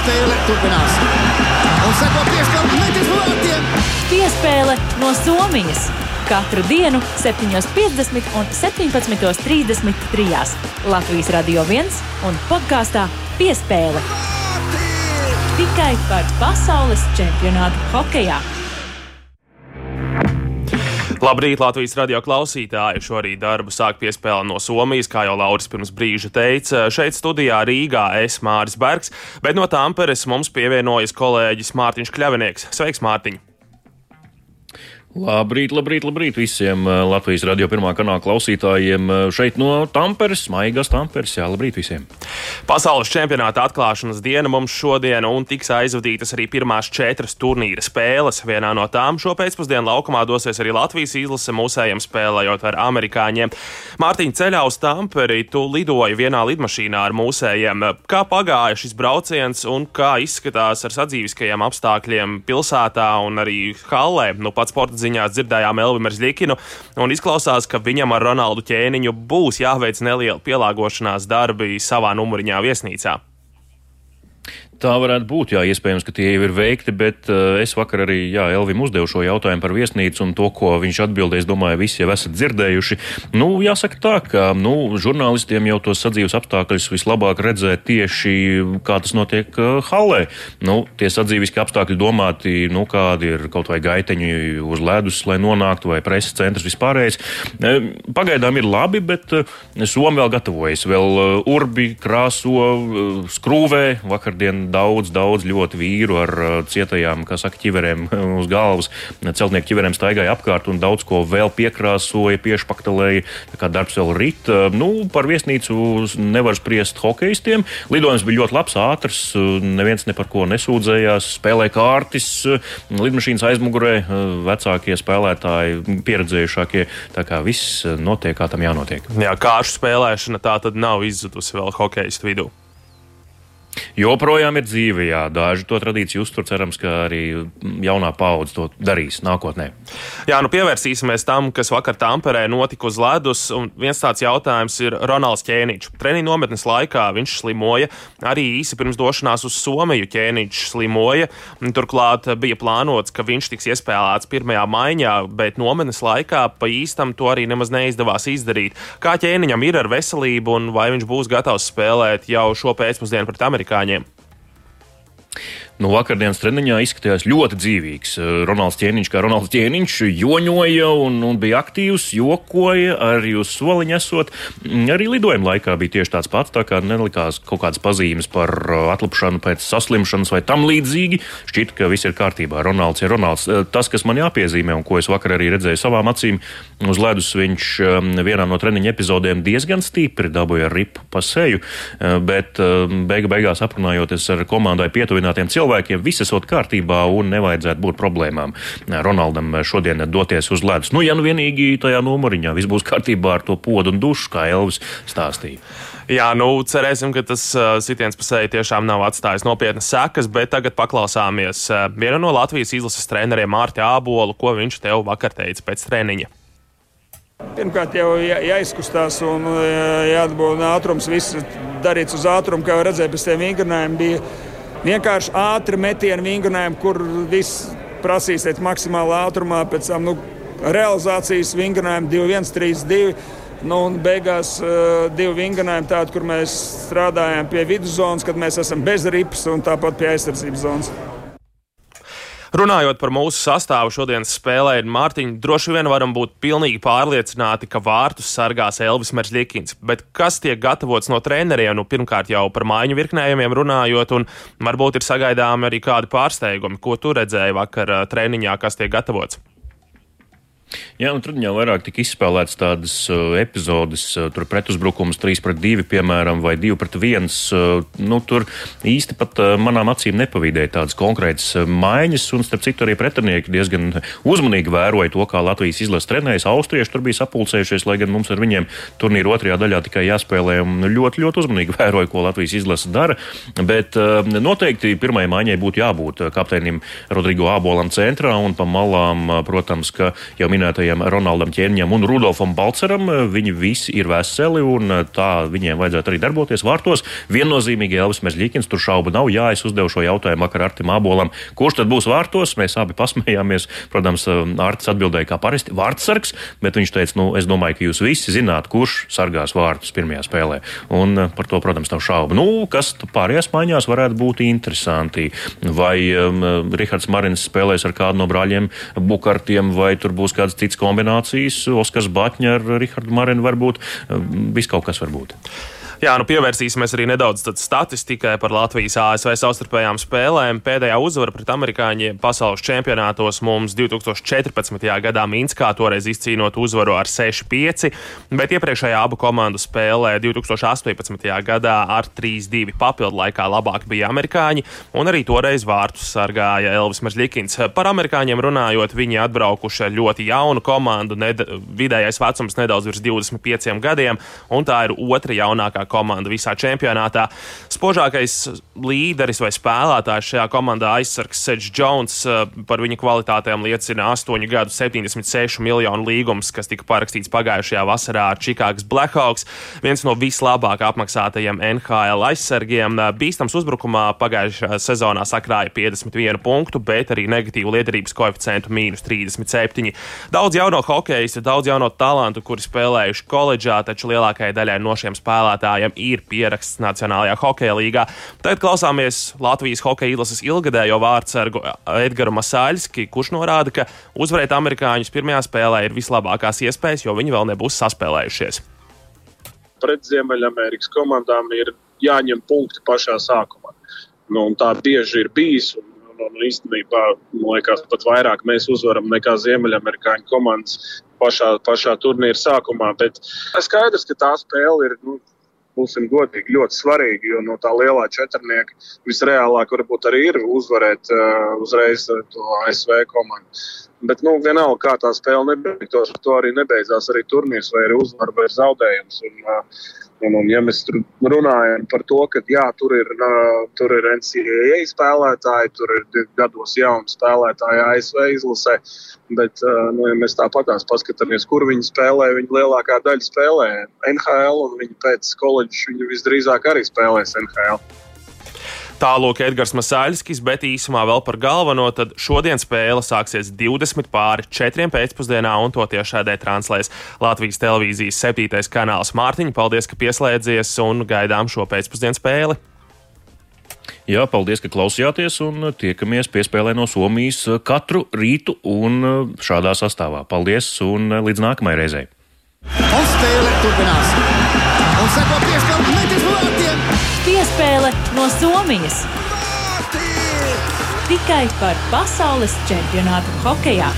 spēle turpinās. Un seko piespēle metis vārtiem. Piespēle no Somijas. Katru dienu, 7.50 un 17.33. Latvijas Radio 1 un podkāstā Piespēle. Tikai par pasaules čempionātu hokejā. Labrīt, Latvijas radio klausītāji! Šorīt darbu sāk piespēle no Somijas, kā jau Lauris pirms brīža teica. Šeit studijā Rīgā es Māris Bergs, bet no Tamperes mums pievienojas kolēģis Mārtiņš Kļavinieks. Sveiks, Mārtiņ! Labrīt, labrīt, labrīt visiem eh, Latvijas radio pirmā kanāla klausītājiem eh, šeit no Tamperes, Maigas Tamperes. Jā, labrīt visiem! Pasaules čempionāta atklāšanas diena mums šodien un tiks aizvadītas arī pirmās četras turnīra spēles. Vienā no tām šo pēcpusdienu laukumā dosies arī Latvijas izlase mūsējiem spēlējot ar amerikāņiem. Mārtiņa ceļā uz Tamperi tu lidoji vienā lidmašīnā ar mūsējiem. Kā pagāja šis brauciens un kā izskatās ar sadzīviskajiem apstākļiem pilsētā un arī hallē? Nu, pats sporta ziņās dzirdējām Elvimu Zlikinu, un izklausās, ka viņam ar Ronaldu ķēniņu būs jāveic neliela pielāgošanās darbi savā numuriņā viesnīcā. Tā varētu būt, jā, iespējams, ka tie jau ir veikti, bet uh, es vakar arī, jā, Elvim uzdevu šo jautājumu par viesnīcu un to, ko viņš atbildēs, domāju, visi jau esat dzirdējuši. Nu, jāsaka tā, ka, nu, žurnālistiem jau tos sadzīves apstākļus vislabāk redzēt tieši, kā tas notiek uh, hallē. Nu, tie sadzīviski apstākļi domāti, nu, kādi ir kaut vai gaiteņi uz ledus, lai nonāktu, vai preses centrs vispārējais. Pagaidām ir labi, bet uh, Somija vēl gatavojas, vēl urbi krāso, skrūvē, vakardien daudz, daudz ļoti vīru ar uh, cietajām, kā saka, ķiverēm uz galvas. Celtnieku ķiverēm staigāja apkārt un daudz ko vēl piekrāsoja, piešpaktelēja. Tā kā darbs vēl rit. Uh, nu, par viesnīcu nevar spriest hokeistiem. Lidojums bija ļoti labs, ātrs. Uh, neviens ne par ko nesūdzējās. Spēlēja kārtis, lidmašīnas aizmugurē, vecākie spēlētāji, pieredzējušākie. Tā kā viss notiek, kā tam jānotiek. Jā, kāršu spēlēšana tā tad nav izzudusi vēl hokeistu vidū. Joprojām ir dzīve, jā, daži to tradīciju uztur. Cerams, ka arī jaunā paudze to darīs nākotnē. Jā, nu pievērsīsimies tam, kas vakar Tamperē notika uz ledus. Un viens tāds jautājums ir Ronalds Ķēniņš. Treniņa nometnes laikā viņš slimoja. Arī īsi pirms došanās uz Somiju ķēniņš slimoja. Turklāt bija plānots, ka viņš tiks iespēlēts pirmajā maiņā, bet nometnes laikā pa īstam to arī nemaz neizdevās izdarīt. Kā ķēniņam ir ar veselību un vai viņš būs gatavs spēlēt jau šo pēcpusdienu pret Ameriku? Amerikāņiem. Nu, vakardienas treniņā izskatījās ļoti dzīvīgs. Eh, Ronalds Čieniņš, kā Ronalds Čieniņš, joņoja un, un bija aktīvs, jokoja arī uz soliņa esot. Mm, arī lidojuma laikā bija tieši tāds pats, tā kā nelikās kaut kādas pazīmes par eh, atlapšanu pēc saslimšanas vai tam līdzīgi. Šķiet, ka viss ir kārtībā. Ronalds ir Ronalds. Eh, tas, kas man jāpiezīmē un ko es vakar arī redzēju savām acīm, uz ledus viņš vienā no treniņa epizodēm diezgan stipri dabūja ripu pa seju, bet beigu beigās aprunājoties ar komandai pietuvinātiem cilvēkiem, cilvēkiem viss esot kārtībā un nevajadzētu būt problēmām Ronaldam šodien doties uz ledus. Nu, ja nu vienīgi tajā numuriņā viss būs kārtībā ar to podu un dušu, kā Elvis stāstīja. Jā, nu cerēsim, ka tas uh, sitiens pa seju tiešām nav atstājis nopietnas sekas, bet tagad paklausāmies uh, viena no Latvijas izlases treneriem Mārta Ābolu, ko viņš tev vakar teica pēc treniņa. Pirmkārt, jau jā, jāizkustās un jāatbūvē ātrums. Viss darīts uz ātrumu, kā redzēja pēc tiem vingrinājumiem. Bija vienkārši ātri metienu vingrinājumi, kur viss prasīsiet maksimālā ātrumā, pēc tam nu, realizācijas vingrinājumi 2, 1, 3, 2. Nu, un beigās uh, divi vingrinājumi, tādi, kur mēs strādājam pie viduszonas, kad mēs esam bez ripas un tāpat pie aizsardzības zonas. Runājot par mūsu sastāvu šodienas spēlē, Mārtiņa, droši vien varam būt pilnīgi pārliecināti, ka vārtus sargās Elvis Meržģikins. Bet kas tiek gatavots no treneriem? Nu, pirmkārt, jau par mājiņu virknējumiem runājot, un varbūt ir sagaidāmi arī kādi pārsteigumi, ko tu redzēji vakar treniņā, kas tiek gatavots. Jā, un jau vairāk tika izspēlēts tādas uh, epizodes, uh, tur pretuzbrukums 3 pret 2, piemēram, vai 2 pret 1. Uh, nu, tur īsti pat uh, manām acīm nepavīdēja tādas konkrētas uh, maiņas, un starp citu arī pretinieki diezgan uzmanīgi vēroja to, kā Latvijas izlases trenējas. Austrieši tur bija sapulcējušies, lai gan mums ar viņiem turnīra otrajā daļā tikai jāspēlē, un ļoti, ļoti uzmanīgi vēroja, ko Latvijas izlase dara. Bet uh, noteikti pirmajai maiņai būtu jābūt kapteinim Rodrigo Ābolam centrā un pa malām, protams, ka jau minēju minētajam Ronaldam Čērņam un Rudolfam Balceram. Viņi visi ir veseli un tā viņiem vajadzētu arī darboties vārtos. Viennozīmīgi Elvis Mežģīkins, tur šaubu nav. Jā, es uzdevu šo jautājumu vakar Artim Abolam. Kurš tad būs vārtos? Mēs abi pasmējāmies. Protams, Artis atbildēja kā parasti vārdsargs, bet viņš teica, nu, es domāju, ka jūs visi zināt, kurš sargās vārtus pirmajā spēlē. Un par to, protams, nav šaubu. Nu, kas pārējās maiņās varētu būt interesanti? Vai um, Rihards Marins spēlēs ar kādu no brāļiem Bukartiem, vai tur būs kādas citas kombinācijas? Oskars Batņa ar Rihardu Marinu varbūt. Viss kaut kas var būt. Jā, nu pievērsīsimies arī nedaudz statistikai par Latvijas ASV savstarpējām spēlēm. Pēdējā uzvara pret amerikāņiem pasaules čempionātos mums 2014. gadā Minskā toreiz izcīnot uzvaru ar 6-5, bet iepriekšējā abu komandu spēlē 2018. gadā ar 3-2 papildu laikā labāk bija amerikāņi, un arī toreiz vārtus sargāja Elvis Mežģikins. Par amerikāņiem runājot, viņi atbraukuši ar ļoti jaunu komandu, ned vidējais vecums nedaudz virs 25 gadiem, un tā ir otra jaunākā komanda visā čempionātā. Spožākais līderis vai spēlētājs šajā komandā aizsargs Sedžs Jones eh, par viņa kvalitātēm liecina 8 gadu 76 miljonu līgums, kas tika parakstīts pagājušajā vasarā ar Čikāgas Blackhawks, viens no vislabāk apmaksātajiem NHL aizsargiem. Eh, bīstams uzbrukumā pagājušajā sezonā sakrāja 51 punktu, bet arī negatīvu liederības koeficientu mīnus 37. Daudz jauno hokeistu, daudz jauno talantu, kuri spēlējuši koledžā, taču lielākajai daļai no šiem spēlētājiem ir pieraksts Nacionālajā hokeja līgā. Tagad klausāmies Latvijas hokeja izlases ilgadējo vārdsargu Edgara Masāļski, kurš norāda, ka uzvarēt amerikāņus pirmajā spēlē ir vislabākās iespējas, jo viņi vēl nebūs saspēlējušies. Pret Ziemeļamerikas komandām ir jāņem punkti pašā sākumā. Nu, tā bieži ir bijis. Un, un, un īstenībā, man liekas, pat vairāk mēs uzvaram nekā Ziemeļamerikāņu komandas pašā, pašā turnīra sākumā. Bet skaidrs, ka tā spēle ir nu, būsim godīgi, ļoti svarīgi. Jo no tā lielā četrnieka visreālāk varbūt arī ir uzvarēt uh, uzreiz to ASV komandu. Bet, nu, vienalga, kā tā spēle nebeigtos, to arī nebeidzās arī turnīrs, vai arī uzvara, vai zaudējums. Un, uh, Un, un, ja mēs runājam par to, ka jā, tur ir, tur ir NCAA spēlētāji, tur ir gados jauni spēlētāji ASV izlasē, bet, nu, ja mēs tāpatās paskatāmies, kur viņi spēlē, viņi lielākā daļa spēlē NHL, un viņi pēc koledžas viņi visdrīzāk arī spēlēs NHL. Tālāk Edgars Masāļskis, bet īsumā vēl par galveno. Tad šodien spēle sāksies 20 pāri 4 pēcpusdienā, un to tiešādē translēs Latvijas televīzijas 7. kanāls Mārtiņa. Paldies, ka pieslēdzies un gaidām šo pēcpusdienu spēli. Jā, paldies, ka klausījāties un tiekamies piespēlē no Somijas katru rītu un šādā sastāvā. Paldies un līdz nākamajai reizei! Un spēle turpinās! No Somijas. Tikai par pasaules čempionātu hokejā.